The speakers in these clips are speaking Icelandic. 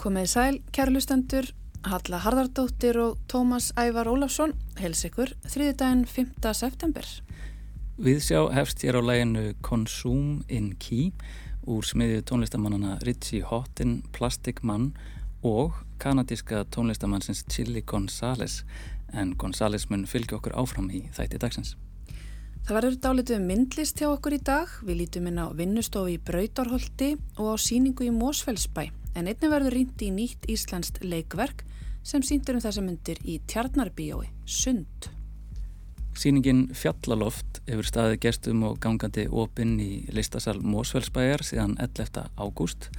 Komið sæl, kærlustendur, Halla Harðardóttir og Tómas Ævar Ólafsson, hels ykkur, þriðdægin 5. september. Við sjá hefst hér á læginu Consume in Key úr smiðju tónlistamannana Ritchie Houghton, Plastic Man og kanadíska tónlistamannsins Chili Gonzales en Gonzales mun fylgja okkur áfram í þætti dagsins. Það verður dálitið myndlist hjá okkur í dag. Við lítum inn á vinnustofi í Brautarholti og á síningu í Mósfellsbæ en einnig verður rýndi í nýtt íslenskt leikverk sem síndur um þessa myndir í Tjarnarbíói, Sund. Sýningin Fjallaloft hefur staðið gestum og gangandi opinn í listasal Mósfellsbæjar síðan 11. ágúst.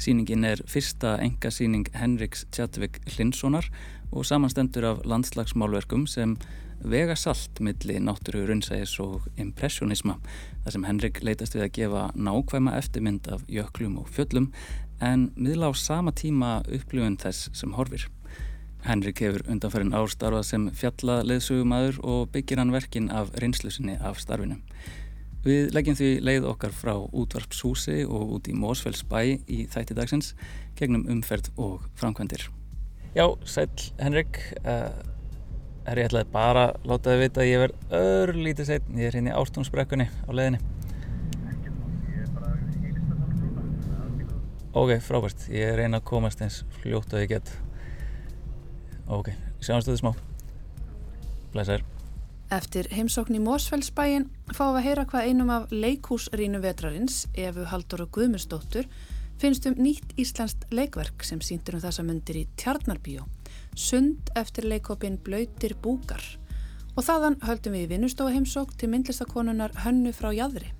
Sýningin er fyrsta engasýning Henriks Tjadvik Hlinssonar og samanstendur af landslagsmálverkum sem vega salt milli náttúru runnsæðis og impressionisma þar sem Henrik leytast við að gefa nákvæma eftirmynd af jöklum og fjöllum en miðla á sama tíma upplifun þess sem horfir. Henrik hefur undanferðin ástarfað sem fjalla leðsögumæður og byggir hann verkin af reynslusinni af starfinu. Við leggjum því leið okkar frá útvarpshúsi og út í Mósfells bæ í þætti dagsins gegnum umferð og framkvæmdir. Já, sæl Henrik, uh, er ég ætlaði bara að láta þið vita að ég verð örlítið sæl, ég er hérna í ástónsbrekkunni á leiðinni. Ok, frábært. Ég reyna að komast eins fljótt að ég get. Ok, sjáumstu þið smá. Blæsaður. Eftir heimsókn í Mósfellsbæin fáum við að heyra hvað einum af leikúsrínu vetrarins, Efu Haldur og Guðmundsdóttur, finnst um nýtt íslenskt leikverk sem síndur um þessa myndir í Tjarnarbíó. Sund eftir leikopin Blöytir búkar. Og þaðan höldum við í vinnustofa heimsók til myndlistakonunar Hönnu frá Jæðri.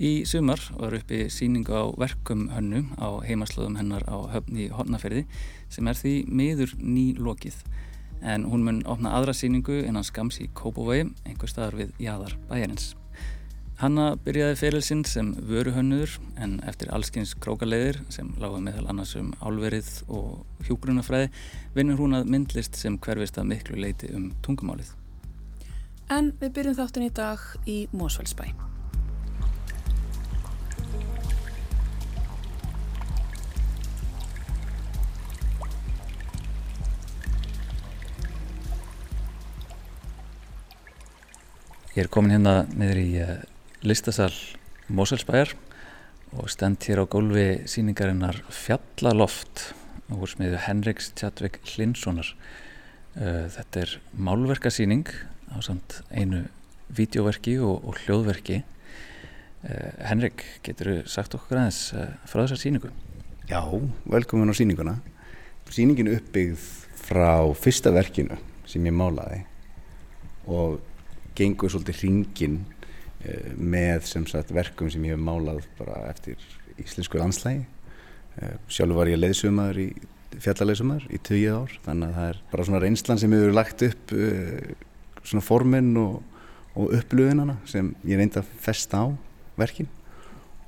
Í sumar var uppi síningu á verkum hönnu á heimaslöðum hennar á höfni í Hortnaferði sem er því miður ný lokið. En hún mun opna aðra síningu innan skams í Kópavögi, einhver staðar við Jæðar bæjarins. Hanna byrjaði ferilsinn sem vöruhönnuður en eftir allskynns krókaleiðir sem lága meðal annars um álverið og hjúgrunafræði vinnur hún að myndlist sem hverfist að miklu leiti um tungumálið. En við byrjum þáttin í dag í Mósfellsbæ. Ég er komin hérna niður í uh, listasal Moselsbæjar og stend hér á gólfi síningarinnar Fjallaloft úr smiðu Henriks Tjadvik Hlinssonar. Uh, þetta er málverkasíning á samt einu vídeoverki og, og hljóðverki. Uh, Henrik, getur þú sagt okkur aðeins frá þessar síningu? Já, velkomin á síninguna. Síningin uppbyggð frá fyrsta verkinu sem ég málaði og gengur svolítið hringin með sem sagt verkum sem ég hef málað bara eftir íslensku landslægi uh, sjálfur var ég leiðsumar í fjallarleiðsumar í tögið ár þannig að það er bara svona reynslan sem hefur lagt upp uh, svona formin og, og upplöðunana sem ég reyndi að festa á verkin.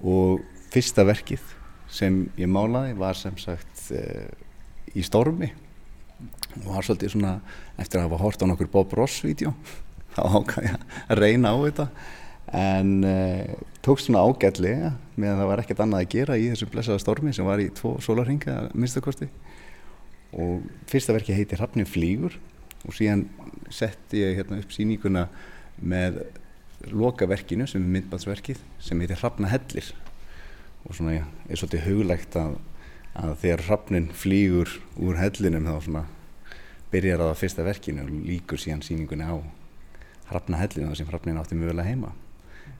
Og fyrsta verkið sem ég málaði var sem sagt í stormi. Og var svolítið svona eftir að hafa hort á nokkur Bob Ross-vídeó þá ákvæði ég að reyna á þetta en uh, tókst svona ágætli ja, meðan það var ekkert annað að gera í þessu blessaða stormi sem var í tvo sólarhinga minnstakosti og fyrsta verki heiti Hrafnin flýgur og síðan sett ég hérna upp síninguna með lokaverkinu sem er myndbatsverkið sem heitir Hrafnahellir og svona ja, er svolítið huglægt að, að þegar Hrafnin flýgur úr hellinum þá svona byrjar það á fyrsta verkinu og líkur síðan síningunni á hrafnahellina sem hrafnin átti mögulega heima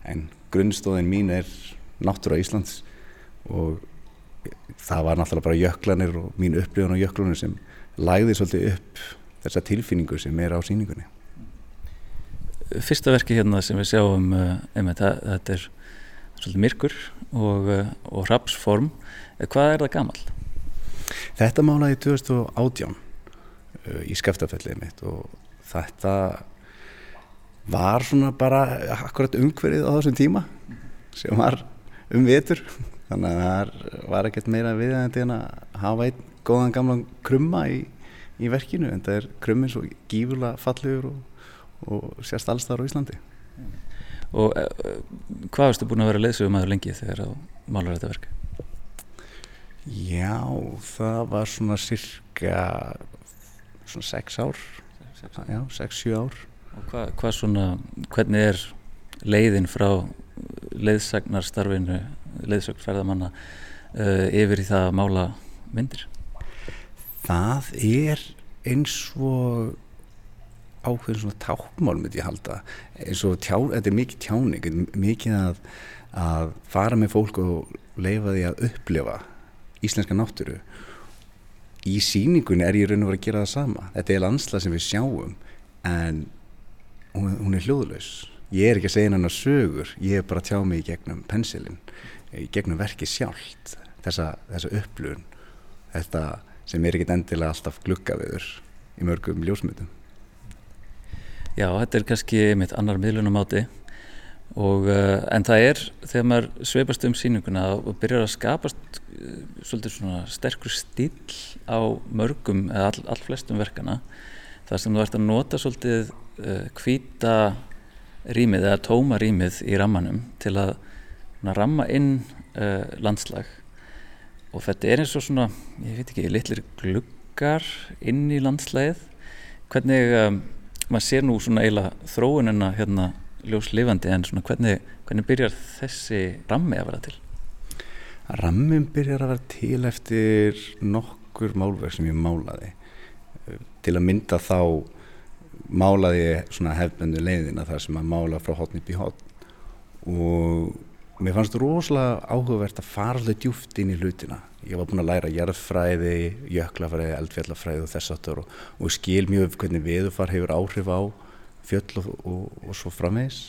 en grunnstóðin mín er náttúra Íslands og það var náttúrulega bara jöklanir og mín upplifun á jöklunum sem læði svolítið upp þessa tilfinningu sem er á síningunni Fyrsta verki hérna sem við sjáum um, þetta, þetta er svolítið myrkur og, uh, og rapsform hvað er það gammal? Þetta málaði 2018 uh, í skaftafellið mitt og þetta var svona bara akkurat umhverfið á þessum tíma sem var um vetur þannig að það var ekkert meira viðæðandi en að hafa einn góðan gamlan krumma í, í verkinu en það er krummin svo gífurlega fallegur og, og sérst allstar á Íslandi Og uh, hvað erstu búin að vera leysugum aður lengi þegar þú málar þetta verk? Já, það var svona cirka svona sex ár, Sex ár. Og hvað, svona, hvernig er leiðin frá leiðsagnarstarbinu, leiðsagnferðamanna uh, yfir í það að mála myndir? Það er eins og ákveðin svona tákmál myndi ég halda. Eins og tjá, þetta er mikið tjáning mikið að, að fara með fólk og leifa því að upplifa íslenska náttúru. Í síningunni er ég raun og verið að gera það sama. Þetta er landslað sem við sjáum en hún, hún er hljóðlaus. Ég er ekki að segja hennar sögur ég er bara að tjá mig í gegnum pensilin í gegnum verki sjálft þessa, þessa upplifun þetta sem er ekkit endilega alltaf gluggaviður í mörgum ljósmyndum. Já, þetta er kannski mitt annar miðlunamáti og uh, en það er þegar maður sveipast um síninguna og byrjar að skapast uh, svolítið svona sterkur stíl á mörgum eða all, all flestum verkana þar sem þú ert að nota svolítið uh, hvíta rýmið eða tóma rýmið í rammanum til að ramma inn uh, landslag. Og þetta er eins og svona, ég veit ekki, litlir gluggar inn í landslagið. Hvernig um, maður sér nú svona eiginlega þróunina hérna ljóslifandi en svona hvernig, hvernig byrjar þessi rammi að vera til? Rammin byrjar að vera til eftir nokkur málverk sem ég málaði. Til að mynda þá málaði ég svona hefbendu leiðina þar sem að mála frá hotn upp í hotn og mér fannst rosalega áhugavert að fara alveg djúft inn í hlutina. Ég var búin að læra jarðfræði, jöklafræði, eldfjallafræði og þess aftur og, og skil mjög hvernig viðufar hefur áhrif á fjöll og, og, og svo framvegs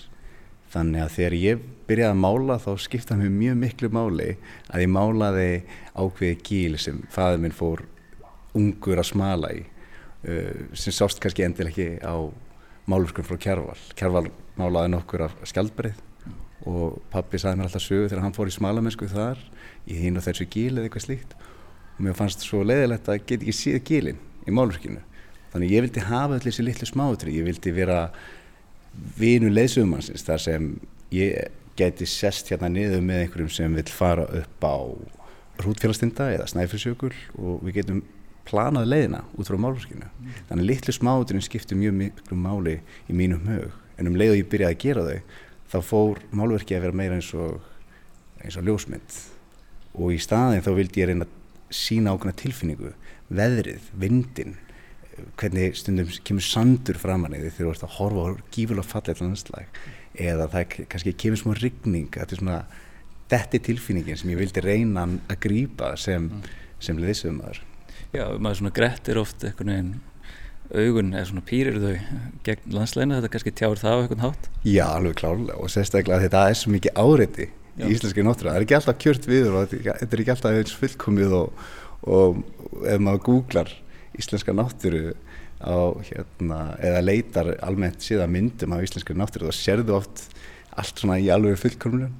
þannig að þegar ég byrjaði að mála þá skiptaði mér mjög miklu máli að ég málaði ákveði gíl sem fæður minn fór ungur að smala í sem sást kannski endil ekki á málurkum frá Kjærval Kjærval málaði nokkur af skjaldbrið og pappi sagði mér alltaf sögu þegar hann fór í smalamennsku þar í hinn og þessu gíl eða eitthvað slíkt. Og mér fannst svo leiðilegt að geta ekki síða gílinn í málurkinu þannig ég vildi hafa allir þessi litlu smátri ég vildi vera vinu leiðsugumansins þar sem ég geti sest hérna niður með einhverjum sem vil fara upp á hrútfélagstinda eða snæfisjökul og við getum planað leiðina út frá málurkinu mm. þannig litlu smátrin skiptir mjög miklu máli í mínum hög en um leið og ég byrjaði að gera þau þá fór málverki að vera meira eins og eins og ljósmynd. Og í staðin þá vildi ég reyna að sína ákveðna tilfinningu, veðrið, vindin hvernig stundum kemur sandur framann eða þegar þú ert að horfa á gífulega fallet landslag. Eða það kannski kemur smá rigning þetta er svona, þetta er tilfinningin sem ég vildi reyna að grýpa sem, sem leðisöðum maður Já, maður svona grettir oft einhvern veginn augun eða svona pýrir þau gegn landsleina, þetta kannski tjáur það á einhvern hátt? Já, alveg klárlega og sérstaklega þetta er svo mikið áreiti í íslenski náttúrulega, það er ekki alltaf kjört við og þetta er ekki alltaf eins fullkomið og, og ef maður googlar íslenska náttúru á hérna, eða leitar almennt síðan myndum af íslenska náttúru þá sérðu oft allt svona í alveg fullkomnum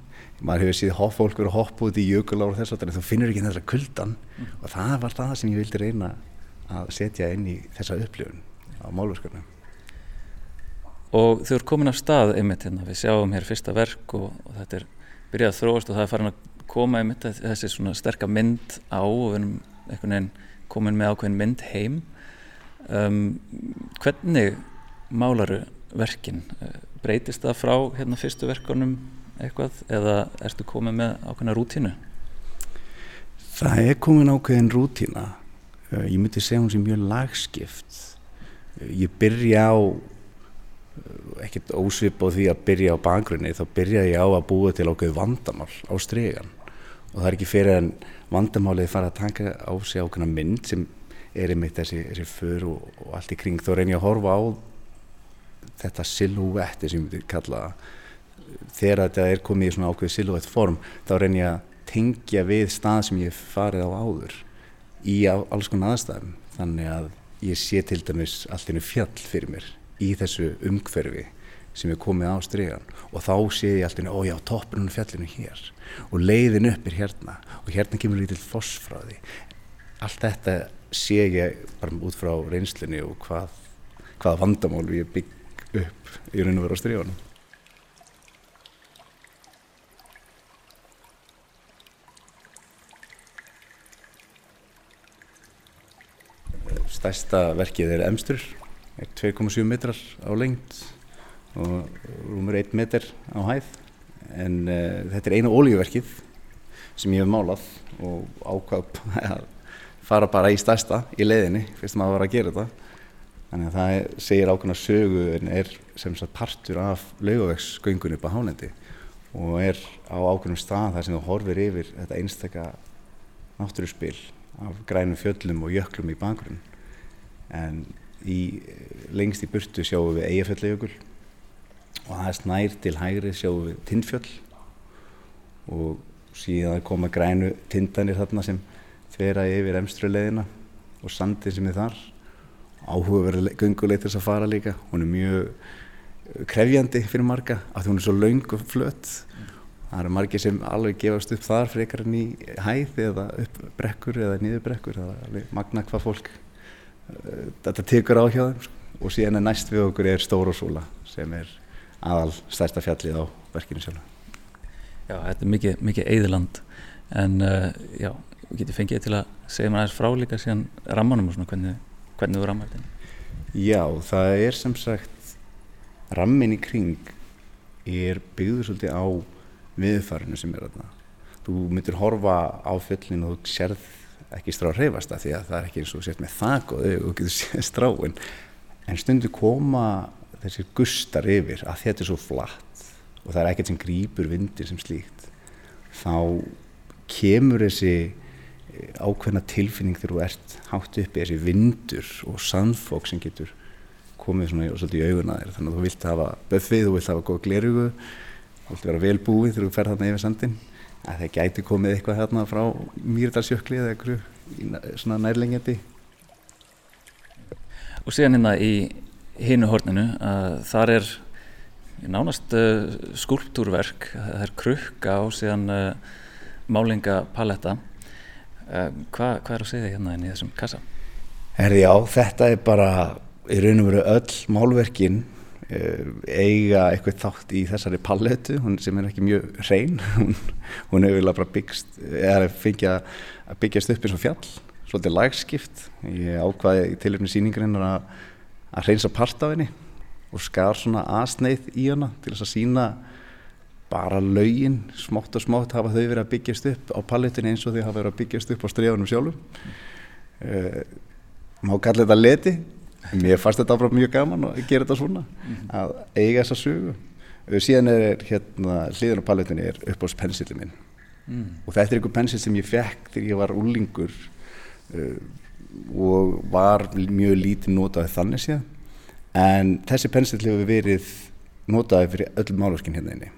maður hefur síðan hoppfólk verið að hoppa út í jökulár og þess að þú finnur ekki þessar kuldan. Mm. og það var það sem ég vildi reyna að setja inn í þessa upplifun á málverkarnum Og þau eru komin af stað einmitt hérna, við sjáum hér fyrsta verk og, og þetta er byrjað að þróast og það er farin að koma einmitt þessi svona sterka mynd á og við erum einhvern veginn komin með ákveðin mynd heim. Um, hvernig málaru verkin? Breytist það frá hérna fyrstu verkunum eitthvað eða ertu komin með ákveðina rútínu? Það er komin ákveðin rútína. Ég myndi segja hún sem mjög lagskipt. Ég byrja á ekkert ósvip á því að byrja á bakgrunni þá byrja ég á að búa til ákveð vandamál á stregan og það er ekki fyrir en vandamálið fara að taka á sig ákveðna mynd sem er einmitt þessi, þessi för og, og allt í kring. Þá reynir ég að horfa á þetta silhouette sem ég myndi kalla þegar þetta er komið í svona ákveð silhouette form þá reynir ég að tengja við stað sem ég farið á áður í alls konar aðstæðum. Þannig að ég sé til dæmis allt innu fjall fyrir mér í þessu umhverfi sem er komið á stregan og þá sé ég allt innu, ó já, toppurinn fjallinu hér. Og leiðin upp er hérna. Og hérna kemur lítill foss frá því. Allt þetta sé ég bara út frá reynslunni og hvað, hvað vandamál ég bygg upp í raun og veru á streganum stærsta verkið er emstur, er 2,7 metrar á lengt og rúmur 1 metr á hæð. En uh, þetta er einu ólíuverkið sem ég hef málað og ákvað að fara bara í stærsta í leiðinni fyrst maður var að gera þetta. Þannig að það segir ákveðna sögu en er sem sagt partur af laugavegsgöngun upp á hálendi og er á ákveðnum stað þar sem þú horfir yfir þetta einstakka náttúruspil af grænum fjöllum og jöklum í bakgrunn en í, lengst í burtu sjáum við eigafjöllaujökul og það er snær til hægri sjáum við tindfjöll og síðan koma grænu tindanir þarna sem þvera yfir emstruleðina og sandin sem er þar. Áhugaverð þess að fara líka. Hún er mjög krefjandi fyrir marga því hún er svo laung og flött það eru margi sem alveg gefast upp þar frekar en í hæð eða upp brekkur eða niður brekkur. Það er magna hvað fólk þetta tekur á hjá þeim sko. og síðan er næst við okkur er Stórósúla sem er aðal stærsta fjallið á verkinu sjálf Já, þetta er mikið, mikið eðiland en uh, já, við getum fengið til að segja maður aðeins frá líka síðan rammanum og svona hvernig, hvernig þú rammar þetta? Já, það er sem sagt rammin í kring er byggður svolítið á viðfarinu sem er þarna. Þú myndir horfa á fjöllin og þú sérð ekki strá að reyfast það því að það er ekki eins og sért með þak og þau getur séð stráin. En stundu koma þessir gustar yfir að þetta er svo flatt og það er ekkert sem grýpur vindir sem slíkt þá kemur þessi eh, ákveðna tilfinning þegar þú ert hátt uppi þessi vindur og sandfók sem getur komið svona svolítið í auguna þér. Þannig að þú vilt hafa buffið, þú vilt hafa góð glerugu þú vilt vera vel búið þegar þú fer þarna yfir sandin að það gæti komið eitthvað hérna frá Mýrdalsjökli eða eitthvað svona nærlengjandi Og síðan hérna í hinu horninu að þar er nánast uh, skulptúrverk, það er krukka og síðan uh, málingapaletta. Uh, hvað hva er að segja hérna í þessum kassa? Herði já, þetta er bara í raun og veru öll málverkin eiga eitthvað þátt í þessari palletu sem er ekki mjög hrein hún, hún hefur bara byggst eða fengið að byggjast upp eins og fjall svolítið lagskipt. Ég ákvaði í tilöfni síningarinn að, að hreinsa part af henni og skar svona aðsneið í hana til þess að sína bara laugin smátt og smátt hafa þau verið að byggjast upp á palletinu eins og þau hafa verið að byggjast upp á strefunum sjálfum. Uh, má kalla þetta leti mér fannst þetta bara mjög gaman að gera þetta svona mm. að eiga þessa sögu. Síðan er hérna hliðan á palletinu er upp á pensillin minn. Mm. og þetta er einhver pensill sem ég fekk þegar ég var úlingur uh, og var mjög lítið notaði þannig séð en þessi pensill hefur verið notaði fyrir öll málverkin hérna inni.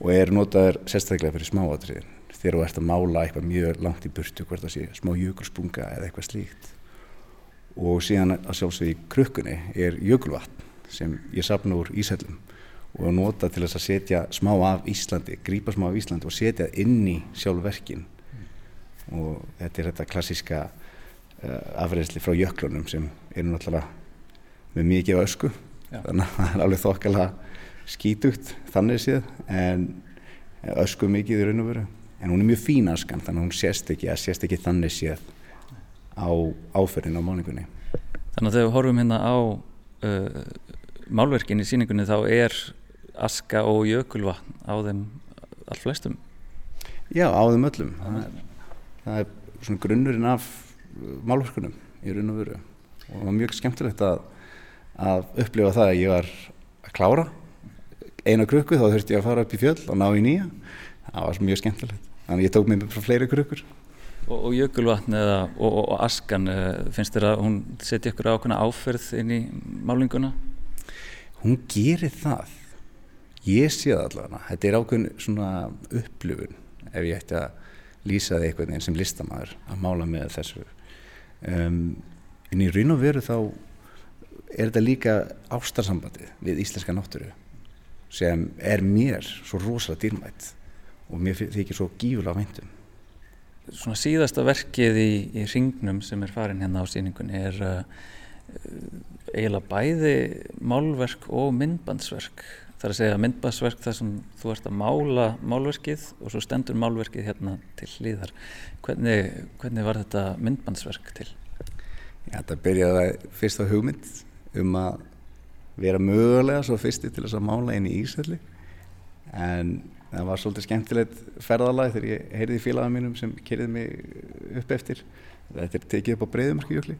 Og er notaður sérstaklega fyrir smáatriðin. Þegar þú ert að mála eitthvað mjög langt í burtu hvert að sé smá jökulspunga eða eitthvað slíkt og síðan að sjálfsög í krukkunni er jökulvatn sem ég sapna úr Ísællum og nota til þess að setja smá af Íslandi, grípa smá af Íslandi og setja inn í sjálfverkin mm. og þetta er þetta klassiska uh, afræðsli frá jöklunum sem eru náttúrulega með mikið ösku Já. þannig að það er alveg þokkala skítugt þannig séð en ösku mikið í raun og veru en hún er mjög fín askan þannig að hún sést ekki, sést ekki þannig séð á áferðin á máningunni Þannig að þegar við horfum hérna á uh, málverkin í síningunni þá er aska og jökulvatn á þeim all flestum. Já, á þeim öllum. Það er, það er svona grunnurinn af málverkunum í raun og veru. Og það var mjög skemmtilegt að, að upplifa það að ég var að klára eina krukku þá þurfti ég að fara upp í fjöll og ná í nýja. Það var mjög skemmtilegt. Þannig að ég tók mér frá fleiri krukkur Og, og jökulvatn eða, og, og, askan, eh, finnst þér að hún setja ykkur ákveðna áferð inn í málinguna? Hún gerir það. Ég sé það allavega. Þetta er ákveðin svona upplifun ef ég ætti að lýsa það einhvern veginn sem listamæður að mála með þessu. Um, en í raun og veru þá er þetta líka ástarsambandi við íslenska náttúru sem er mér svo rosalega dýrmætt og mér þykir svo gífulega veintum svona síðasta verkið í, í ringnum sem er farin hérna á síningunni er uh, eiginlega bæði málverk og myndbandsverk. Þar að segja myndbandsverk þar sem þú ert að mála málverkið og svo stendur málverkið hérna til hlýðar hvernig, hvernig var þetta myndbandsverk til? Já, þetta byrjaði fyrst á hugmynd um að vera mögulega svo fyrsti til þess að mála inn í Ísælli en það var svolítið skemmtilegt ferðalag þegar ég heyrði félaga mínum sem kerði mig upp eftir. Þetta er tekið upp á breyðumarkjökli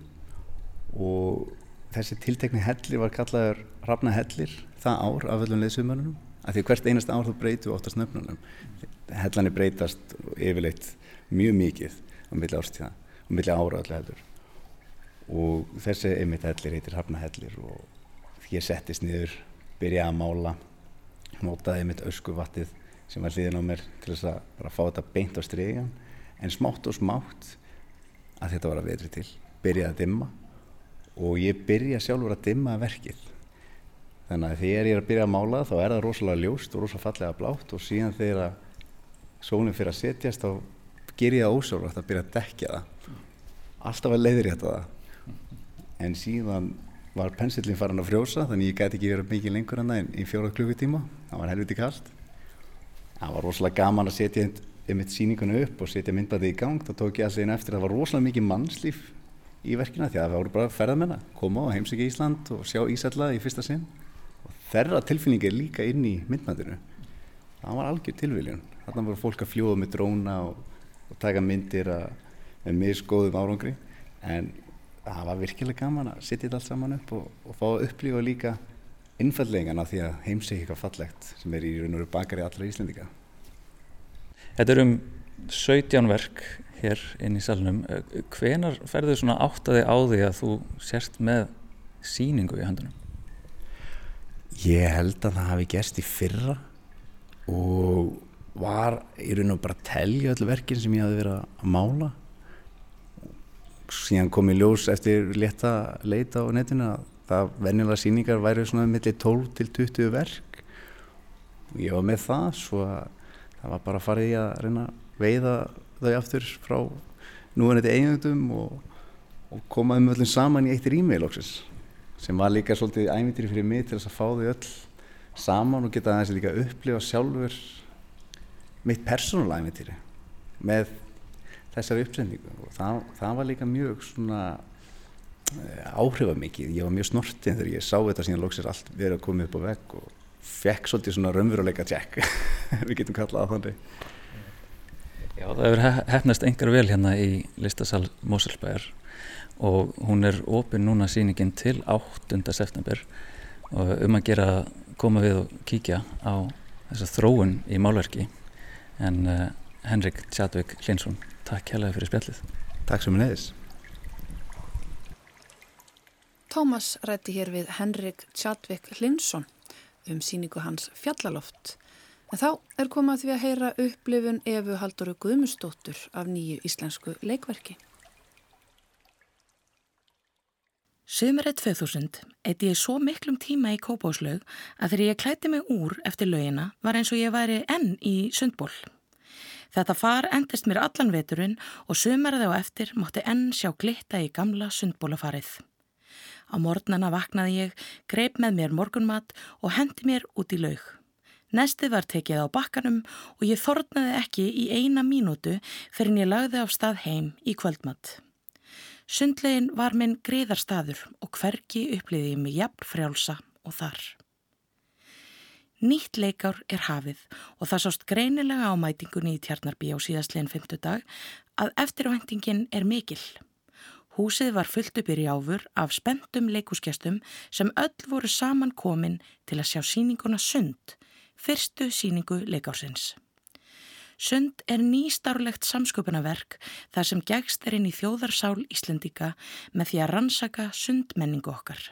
og þessi tiltekni helli var kallaður Rafna hellir það ár af öllum leðsumörunum af því hvert einast ár þú breytu oftast nöfnunum. Hellani breytast yfirleitt mjög mikið á milli árstíða á milli ára öllu heldur. Og þessi einmitt hellir heitir Rafna hellir og ég settist niður byrjaði að mála notaði einmitt öskuvattið sem var hlýðin á mér til þess að bara fá þetta beint á strygan en smátt og smátt að þetta var að vetri til byrjaði að dimma. Og ég byrja sjálfur að dimma verkið. Þannig að þegar ég er að byrja að mála þá er það rosalega ljóst og rosalega fallega blátt. Og síðan þegar sólinn fyrir að setjast þá ger ég það ósálvægt að byrja að dekja það. Alltaf að leiðri þetta það. En síðan var pensillin farin að frjósa þannig ég gæti ekki verið mikið lengur en það í fjóra klukkutíma. Það var helviti kallt það var rosalega gaman að setja einmitt síninguna upp og setja myndbæði í gang. Þá tók ég að segja eftir að það var rosalega mikið mannslíf í verkina því að það voru bara ferðamennar koma og heimsækja Ísland og sjá Ísalla í fyrsta sinn. Og þeirra tilfinning er líka inn í myndmættinu það var algjör tilviljun. Þarna voru fólk að fljóða með dróna og, og taka myndir að, með misgóðum árangri. En það var virkilega gaman að setja þetta allt saman upp og, og fá að upplifa líka innfallegin af því að heimsækja eitthvað fallegt sem er í raun og veru bakari allra Íslendika Þetta er um 17 verk hér inn í salnum. Hvenar ferður svona áttaði á því að þú sérst með síningu í handunum? Ég held að það hafi gerst í fyrra og var í raun og bara að telja öll verkin sem ég hafi verið að mála síðan kom ég ljós eftir leta leita á netinu að það venjulega síningar væri svona millir 12 til 20 verk. Og ég var með það svo að það var bara að fara í að reyna að veiða þau aftur frá núanætti eiginöndum og, og koma um öllum saman í eitt rými lóksins sem var líka svolítið æmyndir fyrir mig til þess að fá þau öll saman og geta aðeins líka upplifa sjálfur mitt persónulega æmyndiri með þessari uppsendingu. Og það, það var líka mjög svona áhrifamikið, ég var mjög snortinn þegar ég sá þetta síðan lóksins allt verið að koma upp á vegg og fekk svolítið svona raunveruleika tjekk við getum kallað á þannig Já, það hefur hefnast engar vel hérna í listasal Moselbæjar og hún er ofinn núna síningin til 8. september og um að gera koma við og kíkja á þessa þróun í málverki. En uh, Henrik Tjadvik Linsson, takk hérlega fyrir spjallið. Takk sem er neðis Tómas rætti hér við Henrik Tjadvik Linsson um síningu hans Fjallaloft En þá er komað því að heyra upplifun Efu Halldóru Guðmustóttur af nýju íslensku leikverki. Sumarið 2000 eitti ég svo miklum tíma í kópáslaug að þegar ég klæti mig úr eftir laugina var eins og ég væri enn í sundból. Þetta far endist mér allan veturinn og sumarið á eftir mótti enn sjá glitta í gamla sundbólafarið. Á mornana vaknaði ég, greip með mér morgunmat og hendi mér út í laug. Nestið var tekið á bakkanum og ég þornaði ekki í eina mínútu fyrir en ég lagði af stað heim í kvöldmatt. Sundlegin var minn greiðarstaður og hverki uppliði ég mig jafn frjálsa og þar. Nýtt leikár er hafið og það sást greinilega á mætingunni í Tjarnarbí á síðastlegin 50 dag að eftirvæntingin er mikil. Húsið var fullt upp í rjáfur af spenntum leikúsgestum sem öll voru saman komin til að sjá síninguna Sund, fyrstu síningu leikársins. Sund er nýstarlegt samsköpunarverk þar sem gegst er inn í þjóðarsál Íslendika með því að rannsaka sundmenningu okkar.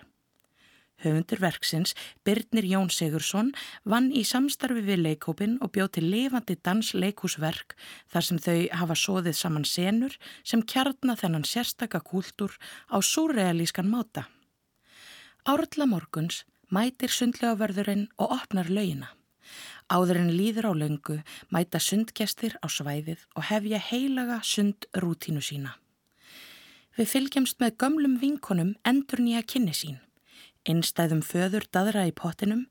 Höfundur verksins, Birnir Jón Sigursson, vann í samstarfi við leikópin og bjóð til lifandi dansleikúsverk þar sem þau hafa sóðið saman senur sem kjarna þennan sérstaka kúltúr á súrealískan máta. Árla morguns mætir sundlega verðurinn og opnar laugina. Áður en líður á löngu mæta sundgestir á svæðið og hefja heilaga sundrútínu sína. Við fylgjumst með gömlum vinkonum endur nýja kynni sín. Einstæðum föður daðra í pottinum,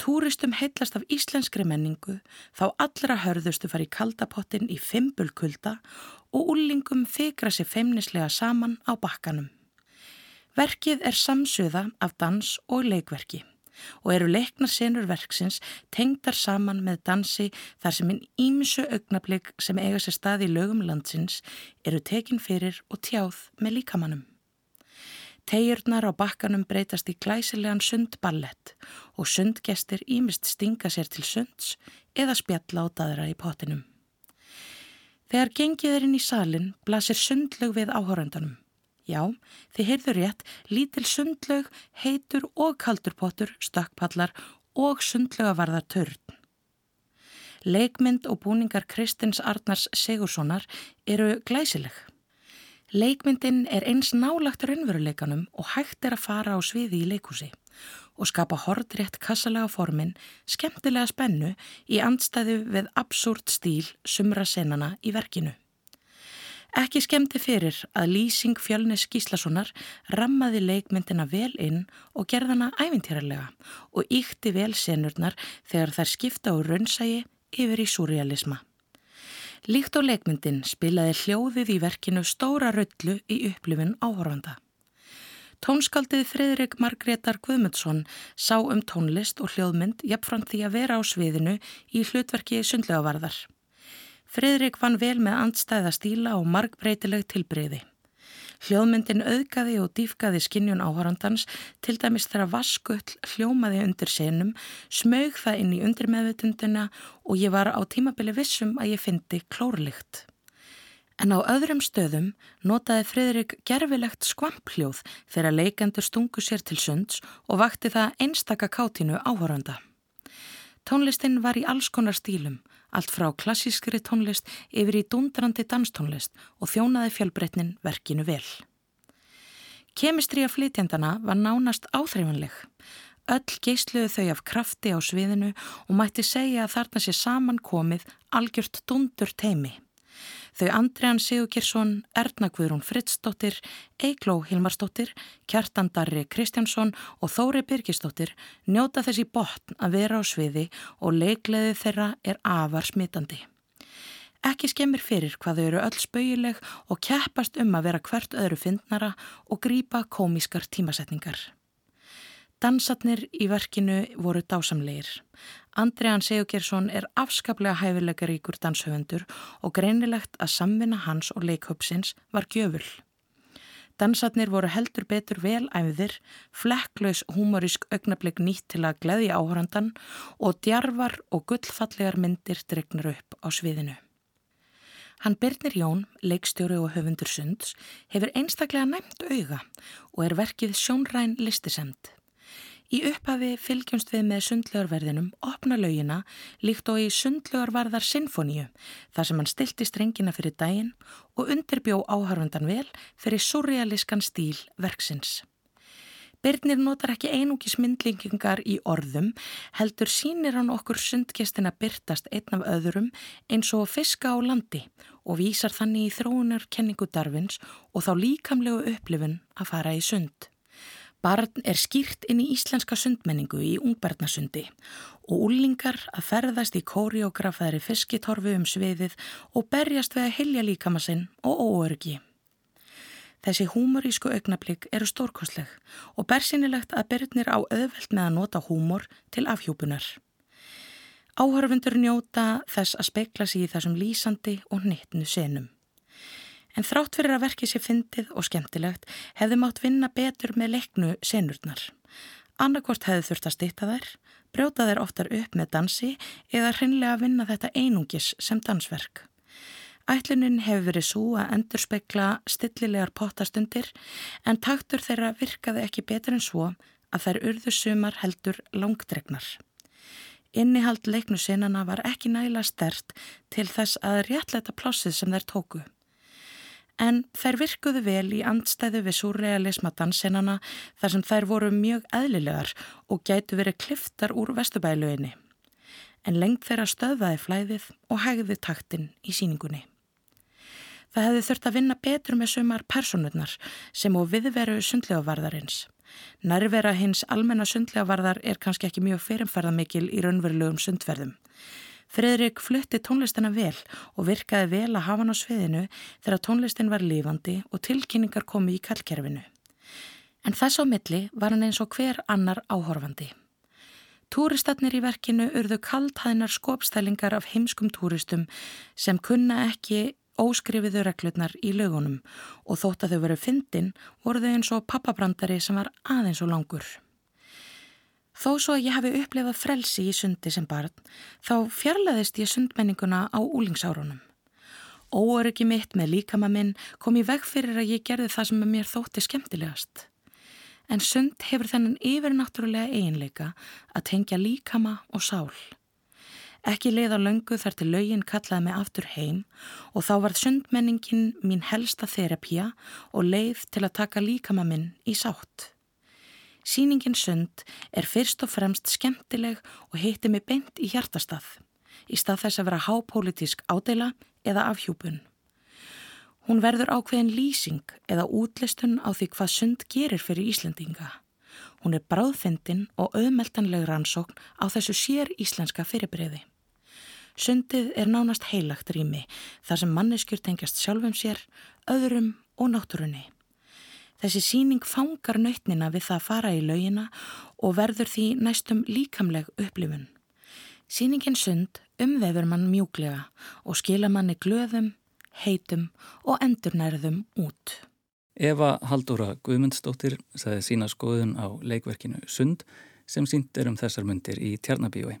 túristum heitlast af íslenskri menningu, þá allra hörðustu fari kaldapottin í fimbulkulda og úlingum þykra sér feimnislega saman á bakkanum. Verkið er samsöða af dans og leikverki og eru leiknar senur verksins tengdar saman með dansi þar sem einn ímsu augnablík sem eiga sér stað í lögum landsins eru tekin fyrir og tjáð með líkamannum. Tegjurnar á bakkanum breytast í glæsilegan sundballett og sundgestir ímist stinga sér til sunds eða spjalla á daðra í pottinum. Þegar gengið er inn í salin blasir sundlög við áhórandunum. Já, þið heyrður rétt, lítil sundlaug, heitur og kaldurpottur, stökkpallar og sundlaugavarðar törn. Leikmynd og búningar Kristins Arnars Sigurssonar eru glæsileg. Leikmyndin er eins nálagt raunveruleikanum og hægt er að fara á sviði í leikúsi og skapa hordrétt kassalega formin, skemmtilega spennu í andstæðu við absúrt stíl sumra senana í verkinu. Ekki skemmti fyrir að lýsing fjölnis Gíslasonar rammaði leikmyndina vel inn og gerðana ævintýrarlega og íkti vel senurnar þegar þær skipta á raunsægi yfir í surrealisma. Líkt á leikmyndin spilaði hljóðið í verkinu stóra röllu í upplifin áhorfanda. Tónskaldið Fridrik Margreðar Guðmundsson sá um tónlist og hljóðmynd jafnframt því að vera á sviðinu í hlutverki sundlegavarðar. Fridrik vann vel með andstæða stíla og margbreytileg tilbreyði. Hljóðmyndin auðgaði og dýfgaði skinnjun áhörandans til dæmis þegar vaskull hljómaði undir senum, smög það inn í undirmeðvitundina og ég var á tímabili vissum að ég fyndi klórlikt. En á öðrum stöðum notaði Fridrik gerfilegt skvampljóð þegar leikendur stungu sér til sunds og vakti það einstaka kátinu áhöranda. Tónlistin var í alls konar stílum allt frá klassískri tónlist yfir í dundrandi danstónlist og þjónaði fjölbreytnin verkinu vel. Kemistri af flytjandana var nánast áþreifanleg. Öll geysluðu þau af krafti á sviðinu og mætti segja að þarna sé saman komið algjört dundur teimi. Þau Andriðan Sigurkirsson, Erna Guðrún Frittsdóttir, Eikló Hilmarsdóttir, Kjartan Darri Kristjánsson og Þóri Birgisdóttir njóta þessi botn að vera á sviði og leikleði þeirra er afar smitandi. Ekki skemmir fyrir hvað þau eru öll spauileg og keppast um að vera hvert öðru fyndnara og grýpa komískar tímasetningar. Dansatnir í verkinu voru dásamlegir. Andriðan Sigurgersson er afskaplega hæfilegaríkur danshöfundur og greinilegt að samvinna hans og leikhöpsins var gjöful. Dansatnir voru heldur betur vel æfðir, flekklaus humorísk augnablík nýtt til að gleði áhrandan og djarvar og gullfallegar myndir dregnar upp á sviðinu. Hann Birnir Jón, leikstjóri og höfundur sunds, hefur einstaklega næmt auga og er verkið sjónræn listisemd. Í upphafi fylgjumst við með sundlegarverðinum opna laugina líkt og í sundlegarvarðar sinfoníu þar sem hann stilti strengina fyrir daginn og undirbjó áharfandan vel fyrir surrealískan stíl verksins. Byrnir notar ekki einungis myndlingingar í orðum, heldur sínir hann okkur sundgestina byrtast einn af öðrum eins og fiska á landi og vísar þannig í þróunar kenningu darfins og þá líkamlegu upplifun að fara í sund. Barn er skýrt inn í íslenska sundmenningu í ungbarnasundi og úlingar að ferðast í kóriógrafaðri fiskitorfu um sviðið og berjast við að hilja líkamassinn og óörgi. Þessi húmorísku augnablík eru stórkosleg og bersinilegt að byrjunir á öðveld með að nota húmor til afhjúpunar. Áhörfundur njóta þess að spekla sig í þessum lýsandi og nittnu senum. En þrátt fyrir að verkið sé fyndið og skemmtilegt hefði mátt vinna betur með leiknu senurnar. Annarkort hefði þurft að stýta þær, brjóta þær oftar upp með dansi eða hreinlega að vinna þetta einungis sem dansverk. Ætlunin hefur verið svo að endurspegla stillilegar pottastundir en taktur þeirra virkaði ekki betur en svo að þær urðu sumar heldur langdregnar. Innihald leiknu senana var ekki næla stert til þess að réttleita plássið sem þær tóku en þær virkuðu vel í andstæðu við surrealisma dansinana þar sem þær voru mjög eðlilegar og gætu verið kliftar úr vestubæluinni. En lengt þeirra stöðvaði flæðið og hægði taktin í síningunni. Það hefði þurft að vinna betur með sumar personurnar sem og viðveru sundlegavarðarins. Nærvera hins almenna sundlegavarðar er kannski ekki mjög fyrirferðamikil í raunverulegum sundverðum. Fredrik flutti tónlistina vel og virkaði vel að hafa hann á sviðinu þegar tónlistin var lifandi og tilkynningar komi í kallkerfinu. En þess á milli var hann eins og hver annar áhorfandi. Túristatnir í verkinu urðu kaldhæðnar skopstælingar af heimskum túristum sem kunna ekki óskrifiðu reglurnar í lögunum og þótt að þau veru fyndin voru þau eins og pappabrandari sem var aðeins og langur. Þó svo að ég hafi upplefað frelsi í sundi sem barn, þá fjarlæðist ég sundmenninguna á úlingsárunum. Óöryggi mitt með líkama minn kom í veg fyrir að ég gerði það sem mér þótti skemmtilegast. En sund hefur þennan yfirnáttúrulega eiginleika að tengja líkama og sál. Ekki leið á löngu þar til laugin kallaði mig aftur heim og þá varð sundmenningin mín helsta þerapía og leið til að taka líkama minn í sátt. Sýningin sund er fyrst og fremst skemmtileg og heiti mig beint í hjartastað, í stað þess að vera hápolítisk ádela eða afhjúpun. Hún verður ákveðin lýsing eða útlistun á því hvað sund gerir fyrir Íslendinga. Hún er bráðfindin og auðmeltanleg rannsókn á þessu sér íslenska fyrirbreyði. Sundið er nánast heilagt rými þar sem manneskjur tengjast sjálfum sér, öðrum og náttúrunni. Þessi síning fangar nautnina við það að fara í laugina og verður því næstum líkamleg upplifun. Sýningin sund umvefur mann mjúglega og skila manni glöðum, heitum og endurnærðum út. Eva Haldóra Guðmundsdóttir sagði sína skoðun á leikverkinu Sund sem sínt er um þessar myndir í Tjarnabíói.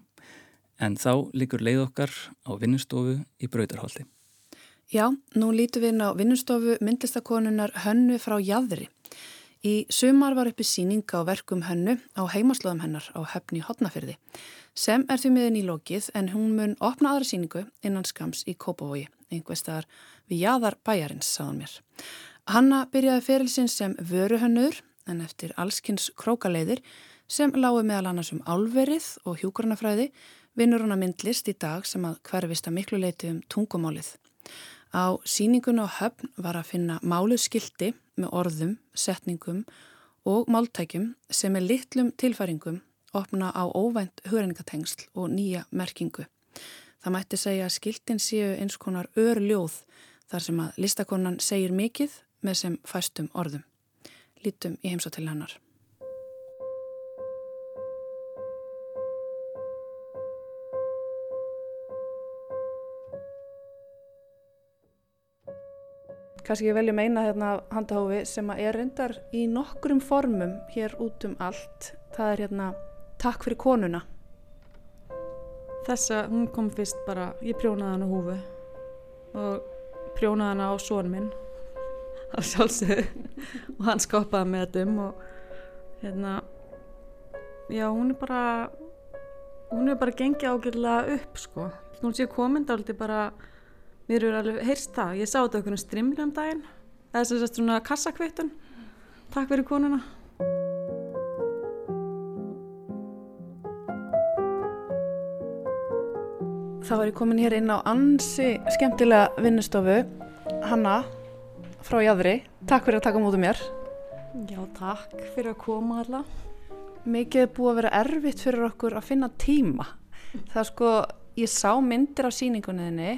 En þá líkur leið okkar á vinnustofu í Brautarholti. Já, nú lítum við inn á vinnustofu myndlistakonunar Hönnu frá Jæðri. Í sumar var uppi síning á verkum Hönnu á heimaslöðum hennar á höfni Hotnafyrði sem er því miðin í lokið en hún mun opna aðra síningu innan skams í Kópavogi, einhver staðar við Jæðar bæjarins, sagðan mér. Hanna byrjaði ferilsinn sem vöruhönnur en eftir allskynns krókaleiðir sem lágu meðal annars um álverið og hjúkurnafræði vinnur hún að myndlist í dag sem að hverfist að miklu leiti um tungumálið. Á síningun og höfn var að finna máluskildi með orðum, setningum og máltækjum sem er litlum tilfæringum opna á óvænt hugreiningatengsl og nýja merkingu. Það mætti segja að skiltin séu eins konar örljóð þar sem að listakonan segir mikið með sem fæstum orðum. Lítum í heimsóttil hennar. Kanski ég velja meina hérna handahófi sem er reyndar í nokkrum formum hér út um allt. Það er hérna Takk fyrir konuna. Þessa, hún kom fyrst bara, ég prjónaði hana húfu og prjónaði hana á són minn á sjálfsögðu og hann skoppaði með þetta um og hérna, já hún er bara, hún er bara gengið ágjörlega upp sko. Nú sé komind áldi bara, mér eru alveg heyrst það, ég sá þetta okkur um strimli um daginn, er sem sagt svona kassakvittun, takk fyrir konuna. Þá er ég komin hér inn á ansi skemmtilega vinnustofu Hanna frá Jæðri Takk fyrir að taka mútið mér. Já, takk fyrir að koma alla Mikið búið að vera erfitt fyrir okkur að finna tíma. Það er sko, ég sá myndir á síningunniðinni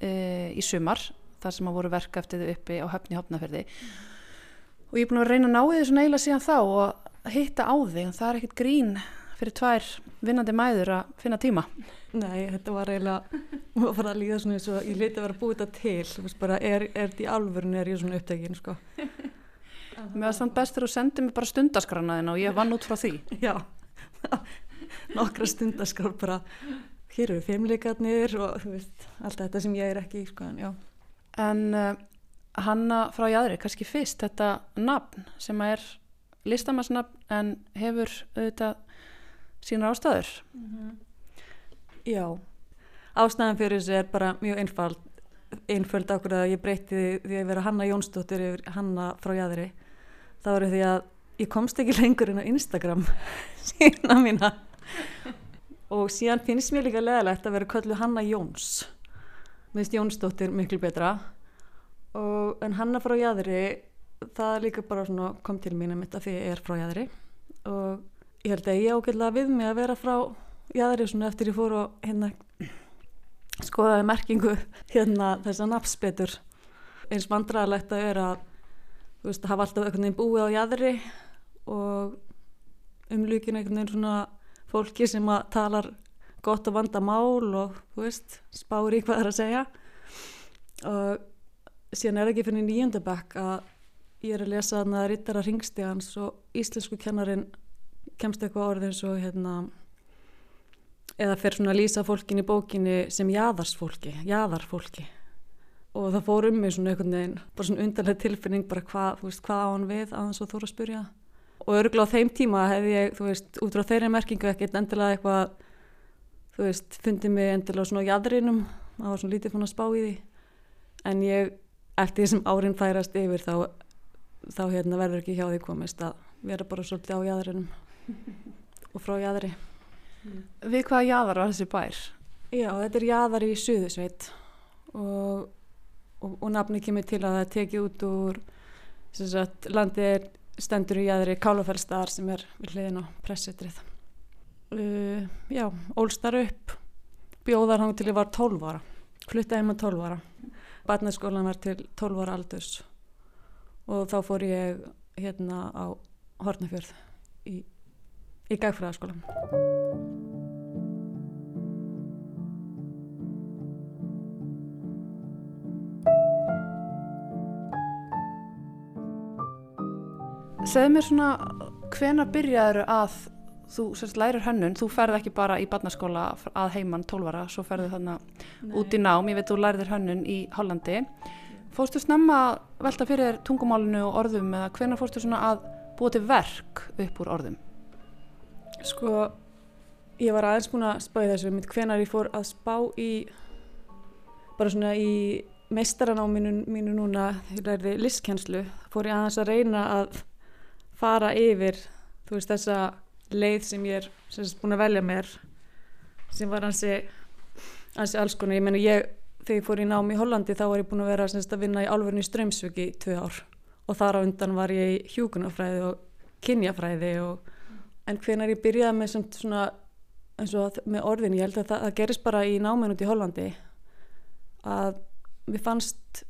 e, í sumar þar sem að voru verka eftir þau uppi á höfni hopnaferði og ég er búin að reyna að ná því svona eiginlega síðan þá og hitta á þig en það er ekkert grín fyrir tvær vinnandi mæður að finna tíma. Nei, þetta var eiginlega að fara að líða svona eins og ég liti að vera búið þetta til. Bara, er, er þetta í alvörun er ég svona upptækin sko. Mér var samt bestur að senda mig bara stundaskranaðina og ég vann út frá því. Já, nokkra stundaskraf bara hér eru feimleikarnir og veist, allt þetta sem ég er ekki sko, en, en uh, Hanna frá Jæðri, kannski fyrst þetta nafn sem er listamannsnafn en hefur auðvitað sína ástæður mm -hmm. Já, ástæðan fyrir þessu er bara mjög einfald, einföld okkur að ég breyti því að vera Hanna Jónsdóttir yfir Hanna frá Jæðri. Það voru því að ég komst ekki lengur inn á Instagram sína mína og síðan finnst mér líka leðilegt að vera köllu Hanna Jóns. Mér finnst Jónsdóttir miklu betra. Og, en Hanna frá Jæðri það líka bara svona, kom til mín að að því ég er frá Jæðri og ég held að ég ágjörlega við mig að vera frá svona eftir ég fór og hérna skoðaði merkingu hérna þess að nafnsbetur eins vandrarlegt að vera veist, hafa alltaf einhvern veginn búið á jæðri og umlugin einhvern veginn svona fólki sem að talar gott og vanda mál og veist, spári hvað það er að segja. Og síðan er ekki fyrir nýjöndabæk að ég er að lesa þarna Rittara Ringstegans og íslensku kennarin kemst eitthvað orðið eins og hérna eða fer svona að lýsa fólkin í bókinni sem jaðarsfólki, jaðarfólki. Og það fór um mig svona einhvern veginn, bara svona undarlega tilfinning bara hvað, þú veist, hvað á hann við að hann svo þóra að spurja og örgulega á þeim tíma hefði ég, þú veist, út frá þeirri merkingu ekkert endilega eitthvað þú veist, fundið mig endilega svona á jæðrinum, það var svona lítið fann að spá í því. En ég, eftir því sem árin færast yfir þá, þá hérna verður ekki hjá því komist að vera bara svolítið á jæðrinum og frá jæðri Við hvaða jæðar var þessi bær? Já, þetta er jæðar í Suðusveit og, og, og nafni kemur til að það tekið út úr sagt, landið er stendur í jæðri Kálafellstaðar sem er við hliðin á pressetrið uh, Já, ólstar upp bjóðar hann til ég var 12 ára flutta heima 12 ára. Barnaskólan var til 12 ára aldurs og þá fór ég hérna á Hortnafjörð í, í gagfræðaskólan Segð mér svona hvena byrjaður að þú sérst lærir hönnun, þú ferð ekki bara í barnaskóla að heimann 12 ára, svo ferðu þannig út í nám, ég veit þú lærir hönnun í Hollandi. Fórstu snemma að velta fyrir tungumálinu og orðum eða hvena fórstu svona að búa til verk upp úr orðum? Sko, ég var aðeins búin að spá í þessu mitt hvenar ég fór að spá í bara svona í meistaranáminu mínu núna, ég lærði listkenslu, fór ég aðeins að reyna að fara yfir, þú veist, þessa leið sem ég er sem búin að velja mér sem var hansi, hansi alls konar, ég menna ég þegar ég fór í nám í Hollandi þá var ég búin að vera semst, að vinna í álverðinu í Strömsvöki í tvö ár. Og þar á undan var ég í hjúkunafræði og kynjafræði og, en hvenar ég byrjaði með svona eins og með orðin, ég held að það, það gerist bara í náminn út í Hollandi að við fannst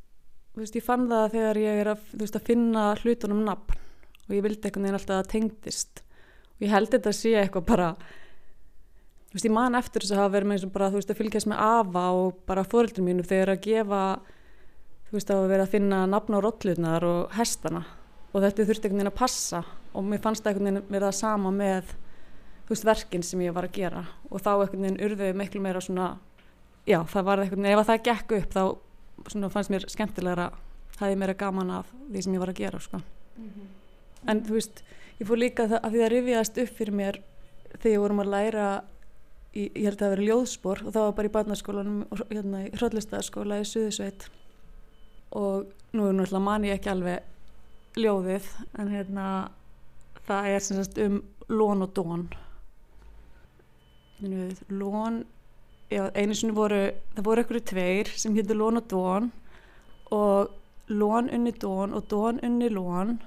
veist, ég fann það þegar ég er að, veist, að finna hlutunum nafn og ég vildi einhvern veginn alltaf að það tengdist og ég held þetta að sé eitthvað bara þú veist ég man eftir þess að hafa verið með eins og bara þú veist að fylgjast með afa og bara fóröldum mínu þegar að gefa þú veist að vera að finna nafn á rollutnar og hestana og þetta þurfti einhvern veginn að passa og mér fannst það einhvern veginn verið að sama með þú veist verkinn sem ég var að gera og þá einhvern veginn urðið miklu meira svona já það var einhvern veginn ef það gekk upp þá svona fannst mér skemmtilegra það er meira gaman af því sem ég var að gera sko. mm -hmm. En þú veist ég fór líka það, að því það rifjast upp fyrir mér þegar ég vorum að læra í, ég held að það veri ljóðspor og það var bara í barnaskólanum hérna í hröllistæðaskóla í Suðisveit og nú er náttúrulega mani ekki alveg ljóðið en hérna það er sem sagt um lón og dón lón já, einu sinni voru það voru ekkur tveir sem hittu lón og dón og lón unni dón og dón unni lón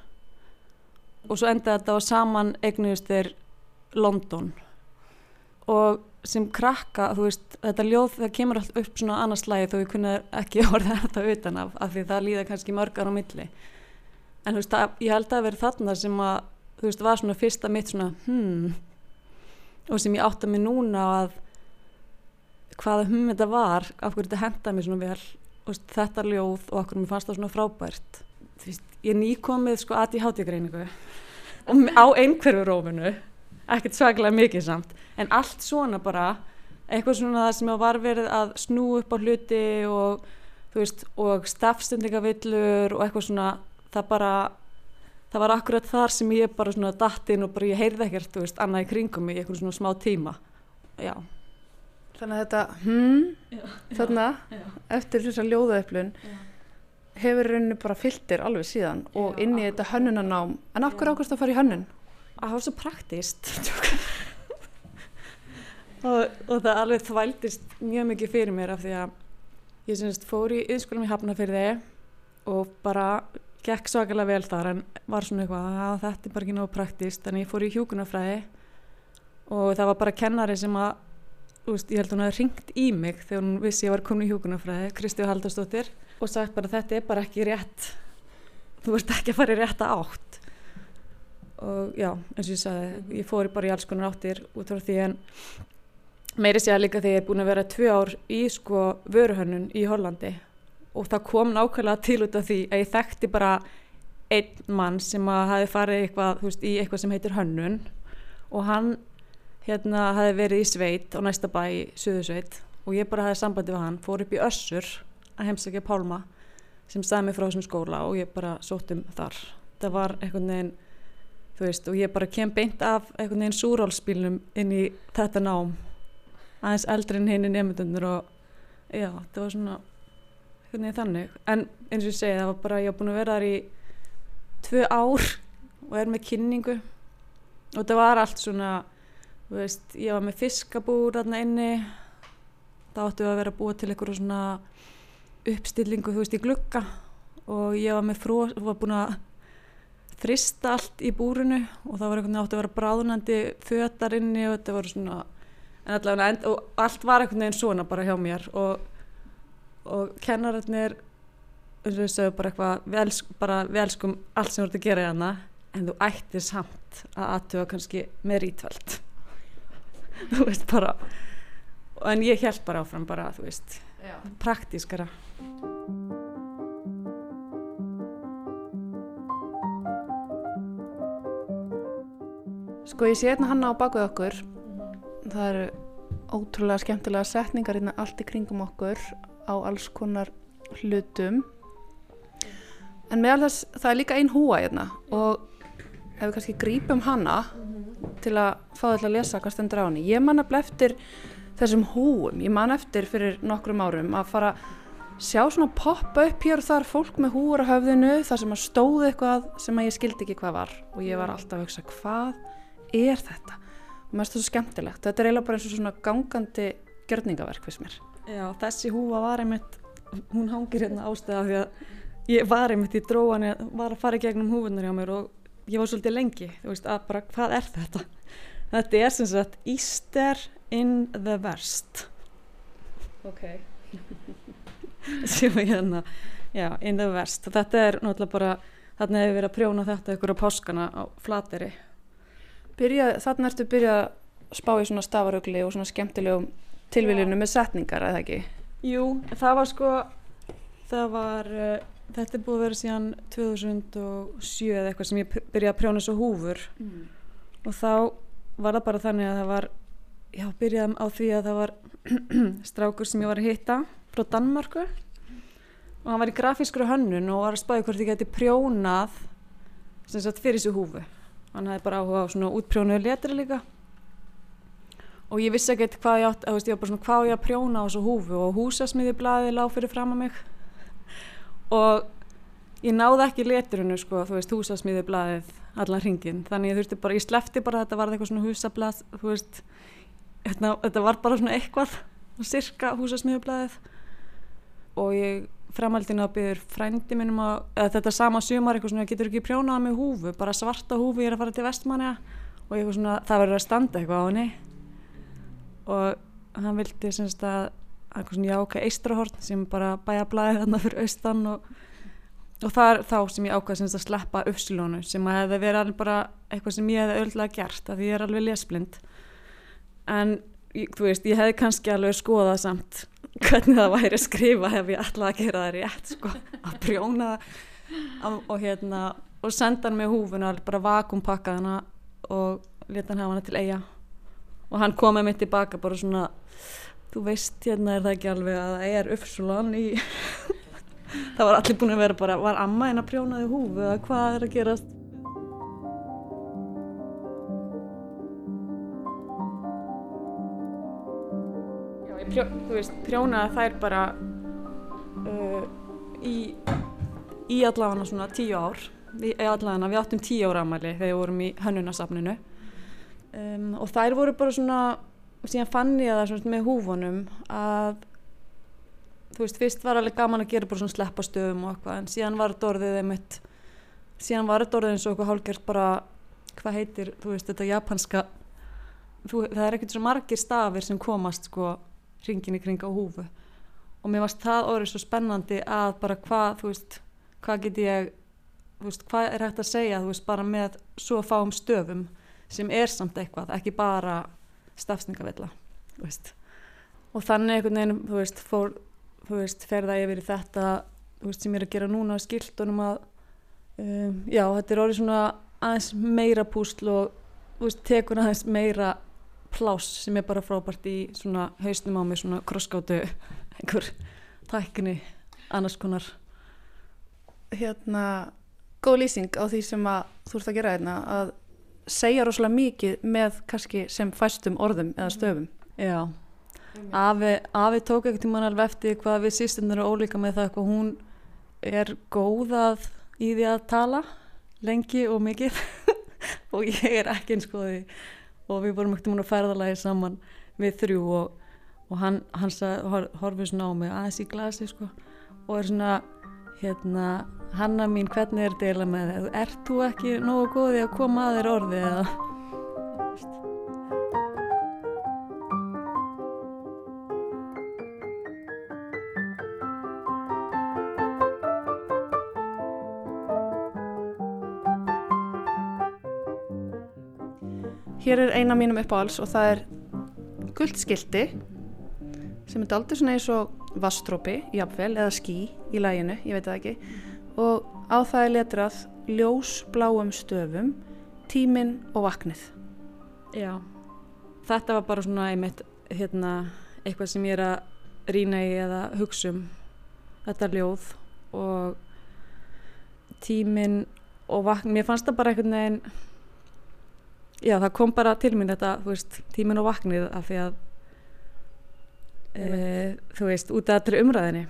og svo endaði þetta á saman eignuðist þeir London. Og sem krakka, þú veist, þetta ljóð það kemur alltaf upp svona annars lagi þó ég kunna ekki orða þetta utan af af því það líða kannski mörgar á milli. En þú veist, það, ég held að vera þarna sem að, þú veist, var svona fyrsta mitt svona, hmm og sem ég átti að mig núna að hvaða hmm þetta var af hverju þetta hendaði mér svona vel. Veist, þetta ljóð og okkur mér fannst það svona frábært. Þú veist, ég nýkomið sko að í hátígreiningu á einhverju rófinu ekkert svaklega mikið samt. En allt svona bara eitthvað svona það sem var verið að snú upp á hluti og þú veist og stafstendingavillur og eitthvað svona það bara það var akkurat þar sem ég bara svona datt inn og bara ég heyrði ekkert þú veist annað í kringum mig í eitthvað svona smá tíma. Já. Þannig að þetta hmm, þarna? Já. eftir þessa ljóðaöflun hefur rauninu bara fylltir alveg síðan og inn í þetta hönnunanám en af hverju ákvæmst að fara í hönnun? það var svo praktist og, og það alveg þvældist mjög mikið fyrir mér af því að ég semst fór í yðskólum í Hafnafyrði og bara gekk svakalega vel þar en var svona eitthvað að þetta er bara ekki náðu praktist þannig ég fór í hjúkunarfræði og það var bara kennari sem að úst, ég held að hún hefði ringt í mig þegar hún vissi ég var komin í hjúkunarfræði Kristi Haldarsdóttir og sagt bara þetta er bara ekki rétt. Þú ert ekki að fara í rétta átt. Og já, eins og ég sagði ég fór bara í alls konar áttir út frá því en meiri sé að líka þegar ég er búin að vera tvö ár í sko vöruhönnun í Hollandi. Og það kom nákvæmlega til út af því að ég þekkti bara einn mann sem að hafi farið eitthvað, veist, í eitthvað sem heitir hönnun. Og hann hérna hafi verið í sveit á næsta bæ í Suðursveit. Og ég bara hafi sambandi við hann, fór upp í össur að heimsækja Pálma sem staði mig frá þessum skóla og ég bara sóttum þar. Það var einhvern veginn, þú veist, og ég bara kem beint af einhvern veginn súrálspílnum inn í þetta nám, aðeins eldri en hinn í nefndundur og já, það var svona einhvern veginn þannig. En eins og ég segi, það var bara, ég var búin að vera þar í tvö ár og er með kynningu og það var allt svona, þú veist, ég var með fiskabúr þarna inni, það áttu að vera búið til einhverju svona uppstillingu, þú veist, í glukka og ég var með fró, var búin að þrista allt í búrinu og það var einhvern veginn átt að vera bráðunandi fötar inni og þetta var svona en allavega, og allt var einhvern veginn svona bara hjá mér og, og kennararnir eins og þau sögðu bara eitthvað við, elsk, bara, við elskum allt sem ert að gera í hana en þú ættir samt að aðtöfa kannski með rítvöld þú veist bara en ég held bara áfram bara, þú veist Já. praktískara. Sko ég sé hérna hann á bakuð okkur. Það eru ótrúlega skemmtilega setningar hérna allt í kringum okkur á alls konar hlutum. En meðal þess það er líka einn húa hérna og ef við kannski grípum hanna til að fá þetta að lesa hvað stendur á henni. Ég man að bleftir þessum húum. Ég man eftir fyrir nokkrum árum að fara sjá svona poppa upp hér og þar fólk með húur á höfðinu þar sem að stóði eitthvað sem að ég skildi ekki hvað var. Og ég var alltaf að hugsa hvað er þetta? Og mér finnst þetta svo skemmtilegt. Þetta er eiginlega bara eins og svona gangandi gjörningaverk fyrst mér. Já, þessi húa var einmitt hún hangir hérna ástæða því að ég var einmitt í dróan ég var að fara í gegnum húfunar hjá mér og ég var svolítið lengi, þú veist, að bara hvað er þetta? Þetta er sem sagt Easter in the West. Ok. Sem ég hérna já, in the og þetta er náttúrulega bara þarna hefur verið að prjóna þetta ykkur á páskana á flateri Byrja, Þarna ertu byrjað að spá í svona stafarögli og svona skemmtilegum tilviljunum með setningar, eða ekki? Jú, það var sko það var uh, þetta er búið að vera síðan 2007 eða eitthvað sem ég byrjaði að prjóna svo húfur. Mm. og þá var það bara þannig að það var já, byrjaði á því að það var strákur sem ég var að hitta frá Danmörku. Og hann var í grafískur hönnun og var að spáði hvort ég geti prjónað sem sagt fyrir þessu húfu. Hann hefði bara áhuga á svona útprjónuðu letri líka. Og ég vissi ekkert hvað ég átt að ég var bara svona hvað ég að prjóna á þessu húfu? Og húsasmiðiblaði lág fyrir fram að mig. Og ég náði ekki letrunu sko þú veist húsasmiðiblaðið allan hringin þannig ég þurfti bara, ég slefti bara þetta var eitthvað svona húsablað þú veist þetta, þetta var bara svona eitthvað cirka húsasmiðiblaðið og ég framhaldinu að byrja frændi minnum að þetta sama sumar eitthvað svona getur ekki prjónaða með húfu? Bara svarta húfu ég er að fara til vestmanja og eitthvað svona það verður að standa eitthvað á henni. Og hann vildi semst að eitthvað svona jáka eistrahort sem bara bæja blæði þarna fyrir austan og, og það er þá sem ég ákvaði semst að sleppa uppsilónu sem að hefði verið alveg bara eitthvað sem ég hefði öll að gert að því ég er alveg lesblind en þú veist ég hefði kannski alveg skoðað samt hvernig það væri að skrifa ef ég ætlaði að gera það rétt sko, að prjóna það. Og hérna og senda hann með húfuna bara vakumpakka hana og leta hann hafa hana til eiga og hann kom með mitt tilbaka bara svona þú veist hérna er það ekki alveg að það er uppsulan í það var allir búin að vera bara var amma en að prjónaði húfu eða hvað er að gerast prjó, þú veist, prjónaða þær bara uh, í, í allavega svona tíu ár. Við, allavega, við áttum tíu ára amæli þegar við vorum í hönnunasafninu. Um, og þær voru bara svona síðan fann ég það svona með húfunum að þú veist, fyrst var alveg gaman að gera bara svona sleppastöðum og eitthvað, en síðan var þetta orðið einmitt, síðan var þetta orðið eins og eitthvað hálfgerð bara, hvað heitir þú veist, þetta japanska þú, það er ekkert svo margir stafir sem komast sko ringin í kring á húfu. Og mér varst það orðið svo spennandi að bara hvað, þú veist, hvað get ég veist, hvað er hægt að segja veist, bara með svo fáum stöfum sem er samt eitthvað, ekki bara stafsningavilla og þannig einhvern veginn þú veist, fór, þú veist, ferða yfir í þetta veist, sem ég er að gera núna á skildunum að um, já, þetta er orðið svona aðeins meira púsl og þú veist, tekur aðeins meira pláss sem er bara frábært í svona hausnum á mig, svona krosskátu einhver tækni annars konar. Hérna, góð lýsing á því sem að þú ert að gera hérna að segja rosalega mikið með kannski sem fæstum orðum eða stöfum. Já, Afi, Afi tók ekkert tíma alveg eftir hvað við sýstunir eru ólíka með það hvað hún er góðað í því að tala lengi og mikið. Og ég er ekki eins skoði og við vorum ekkert múin að ferðalagi saman við þrjú og, og hann, hann horfið svona á mig aðeins í glasi sko og er svona hérna Hanna mín, hvernig er deila með þið? Ert þú ekki nógu góði að koma að þér orði eða? Hér er eina mínum upp á alls og það er guldskildi sem er aldrei svona eins og vastrópi, jafnvel, eða skí í læginu, ég veit það ekki. Og á það er letrað ljós bláum stöfum tíminn og vaknið. Já, þetta var bara svona einmitt hérna, eitthvað sem ég er að rýna í eða hugsa um. Þetta ljóð og tíminn og vaknið, mér fannst það bara einhvern veginn já það kom bara til mér þetta veist, tíminn og vaknið af því að e, þú veist, út af þetta umræðinni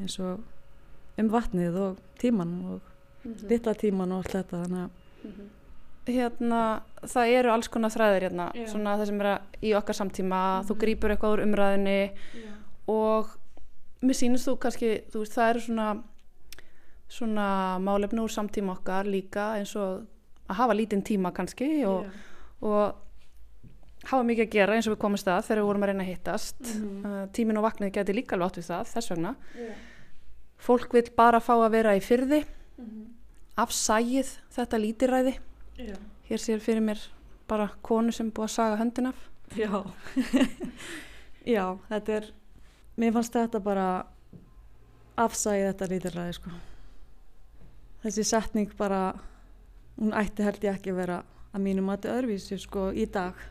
eins og um vatnið og tíman og mm -hmm. litla tíman og allt þetta þannig að mm -hmm. Hérna, það eru alls konar þræðir hérna, Já. svona það sem er í okkar samtíma, mm -hmm. þú grýpur eitthvað úr umræðinni Já. og mér sínist þú kannski, þú veist, það eru svona svona málefni úr samtíma okkar líka eins og að hafa lítinn tíma kannski og, og hafa mikið að gera eins og við komum stað þegar við vorum að reyna að hittast. Mm -hmm. uh, tímin og vaknið geti líka átt við það þess vegna. Yeah fólk vil bara fá að vera í fyrði mm -hmm. afsægið þetta lítiræði Já. hér sér fyrir mér bara konu sem búið að saga höndin af. Já. Já, þetta er mér fannst þetta bara afsægið þetta lítiræði sko. Þessi setning bara hún ætti held ég ekki að vera að mínum að þetta öðruvísi sko í dag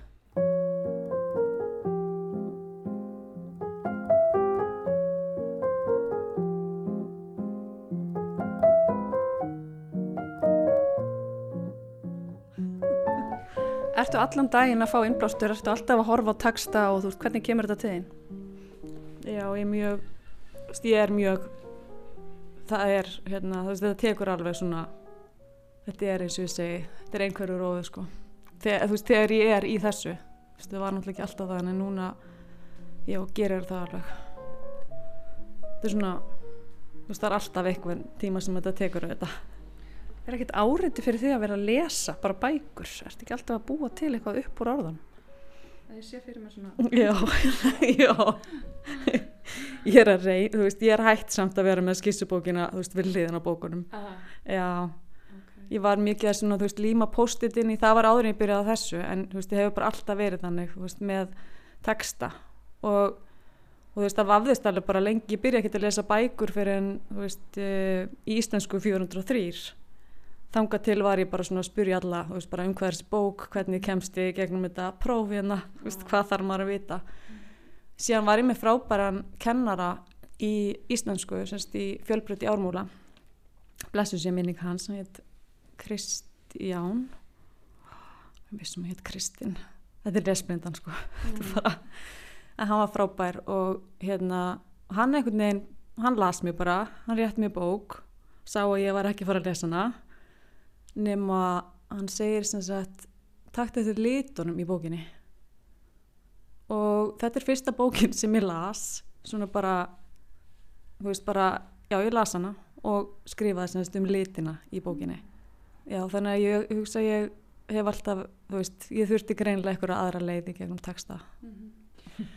Ertu allan daginn að fá innblástur, ertu alltaf að horfa á texta og þú veist, hvernig kemur þetta til þín? Já, ég er mjög, ég er mjög, það er, hérna, þetta tekur alveg svona, þetta er eins og ég segi, þetta er einhverju róðu, sko. Þegar, þú veist, þegar ég er í þessu, þú veist, það var náttúrulega ekki alltaf það, en núna, já, gerir það alveg. Þetta er svona, þú veist, það er alltaf einhvern tíma sem þetta tekur auðvitað er ekkert áriði fyrir því að vera að lesa bara bækur, ert ekki alltaf að búa til eitthvað upp úr orðan það ég sé fyrir mig svona já, já ég er að rey, þú veist, ég er hægt samt að vera með skissubókina, þú veist, við liðan á bókunum Aha. já. Ég var mikið að svona, veist, líma post-itinn í það var áður en ég byrjaði á þessu en veist, ég hefur bara alltaf verið þannig, veist, með texta. Og og þú veist, það vafðist alveg bara lengi ég byrja ekki að lesa bækur fyrir en, eh, í íslensku 403 þanga til var ég bara svona að spyrja alla um hvers bók, hvernig kemst ég gegnum þetta próf hérna, hvað þarf maður að vita. Síðan var ég með frábæran kennara í íslensku, semst í fjölbröti ármúla. Blessu sér minning hans hann heit Kristján. Við vissum að heit Kristinn þetta er lesblindan sko. Mm. en hann var frábær og hérna, hann einhvern veginn hann las mér bara, hann rétt mér bók. Sá að ég var ekki fara að lesa hana. Nema hann segir sem sagt takt eftir litunum í bókinni. Og þetta er fyrsta bókin sem ég las. Svona bara þú veist bara, já ég las hana og skrifaði sem sagt um litina í bókinni já þannig að ég hugsa ég hef alltaf, þú veist, ég þurfti greinlega eitthvað aðra leiði gegnum texta mm -hmm.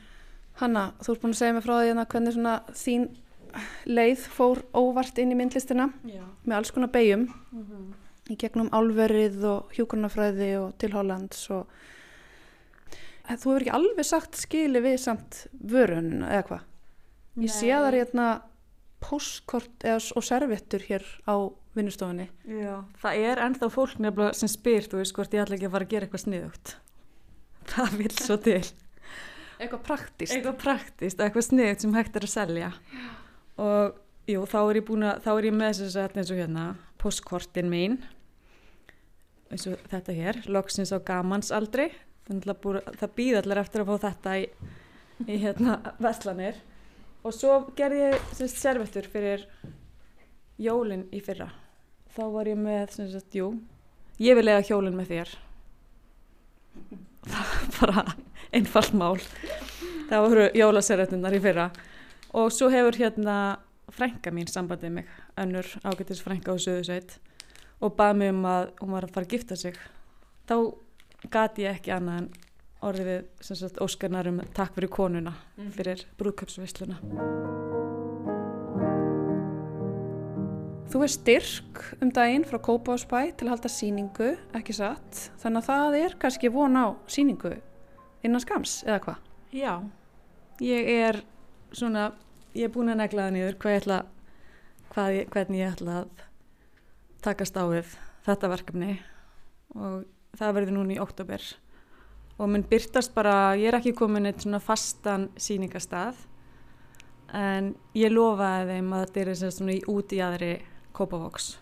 Hanna, þú ert búin að segja mig frá því hérna hvernig svona þín leið fór óvart inn í myndlistina Já. með alls konar beigjum Mm -hmm. í gegnum álverið og hjúkurnafræði og til Hollands og En þú hefur ekki alveg sagt skili við samt vörun eða hvað? Ég sé það hérna postkort eða, og servettur hér á vinnustofunni. Já, það er ennþá fólk nefnilega sem spyr, þú veist, hvort ég ætla ekki að fara að gera eitthvað sniðugt. Það vil svo til. Eitthvað praktist. Eitthvað praktist, eitthvað sniðugt sem hægt er að selja. Og jú, þá er ég búin að, þá er ég með þess að eins og hérna, postkortin mín, eins og þetta hér, loksins á gamansaldri. Það býð allir eftir að fá þetta í, í hérna veslanir. Og svo gerði ég semst servettur fyrir jólinn í fyrra. Þá var ég með, sem sagt, jú, ég vil lega hjólinn með þér. Það var bara einfalt mál. Það voru jólaservettinnar í fyrra. Og svo hefur hérna frænka mín sambandið mig, önnur ágættis frænka á Suðusveit og bað mig um að hún var að fara að gifta sig. Þá gati ég ekki annað en orðið við sem sagt óskarnar um takk fyrir konuna fyrir brúðköpsveisluna. Þú er styrk um daginn frá Kópásbæ til að halda síningu, ekki satt. Þannig að það er kannski von á síningu innan skams, eða hvað? Já, ég er svona, ég er búin að negla það niður hvað ég ætla, hvað ég, hvernig ég ætla að takast á við þetta verkefni og það verður núna í oktober og mun byrtast bara, ég er ekki komin eitt svona fastan síningastað en ég lofaði þeim að þetta er svona út í aðri Kópavox.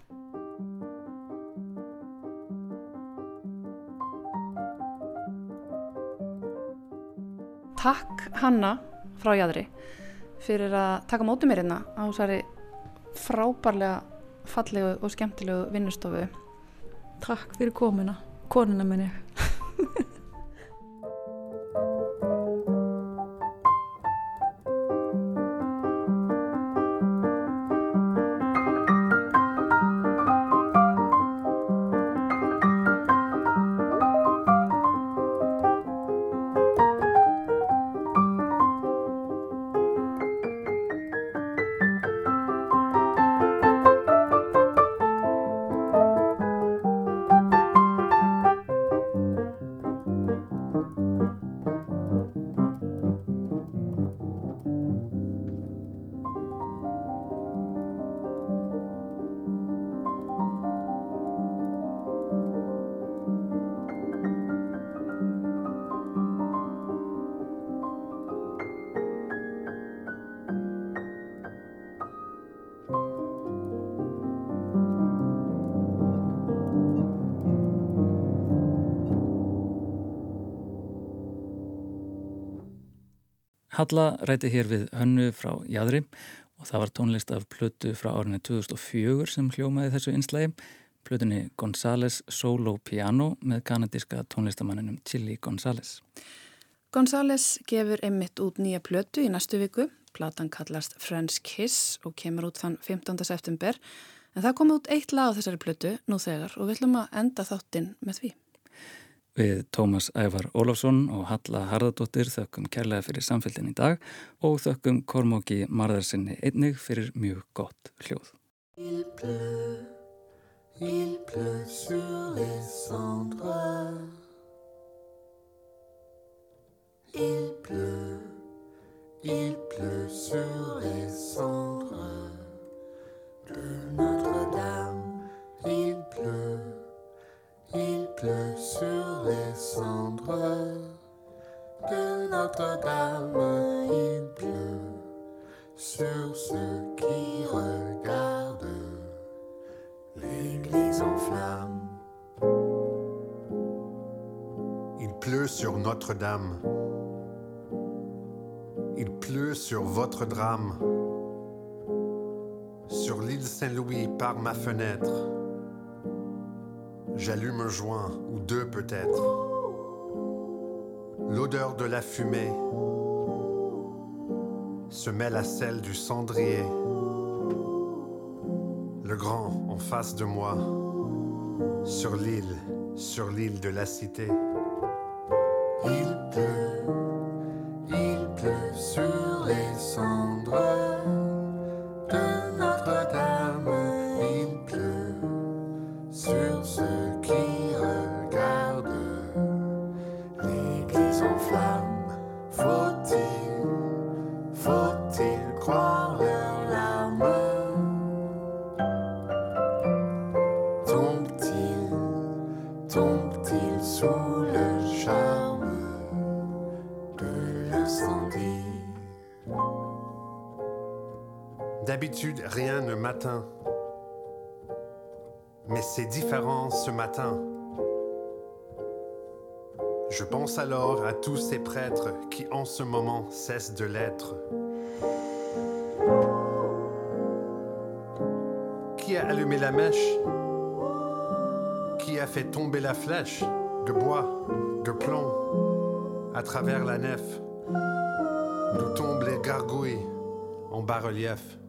Takk Hanna frá Jadri fyrir að taka mótið mér hérna á þessari frábærlega fallegu og skemmtilegu vinnustofu. Takk fyrir komuna, konuna minni. Halla ræti hér við hönnu frá Jadri og það var tónlist af plötu frá árinu 2004 sem hljómaði þessu einslægi, plötunni Gonzales Solo Piano með kanadíska tónlistamanninum Chili Gonzales. Gonzales gefur einmitt út nýja plötu í næstu viku, platan kallast Friends Kiss og kemur út þann 15. september, en það kom út eitt lag á þessari plötu nú þegar og við ætlum að enda þáttinn með því. Við Tómas Ævar Ólafsson og Halla Harðardóttir þökkum kærlega fyrir samfélgin í dag og þökkum Kormóki Marðarsinni einnig fyrir mjög gott hljóð. Il pleut, il pleut sur les cendres. Il pleut, il pleut sur les cendres de Notre-Dame. Il pleut. Il pleut sur les cendres de Notre-Dame. Il pleut sur ceux qui regardent l'église en flammes. Il pleut sur Notre-Dame. Il pleut sur votre drame. Sur l'île Saint-Louis par ma fenêtre. J'allume un joint ou deux peut-être. L'odeur de la fumée se mêle à celle du cendrier. Le grand en face de moi, sur l'île, sur l'île de la cité. Je pense alors à tous ces prêtres qui en ce moment cessent de l'être. Qui a allumé la mèche? Qui a fait tomber la flèche de bois, de plomb, à travers la nef, d'où tombent les gargouilles en bas-relief?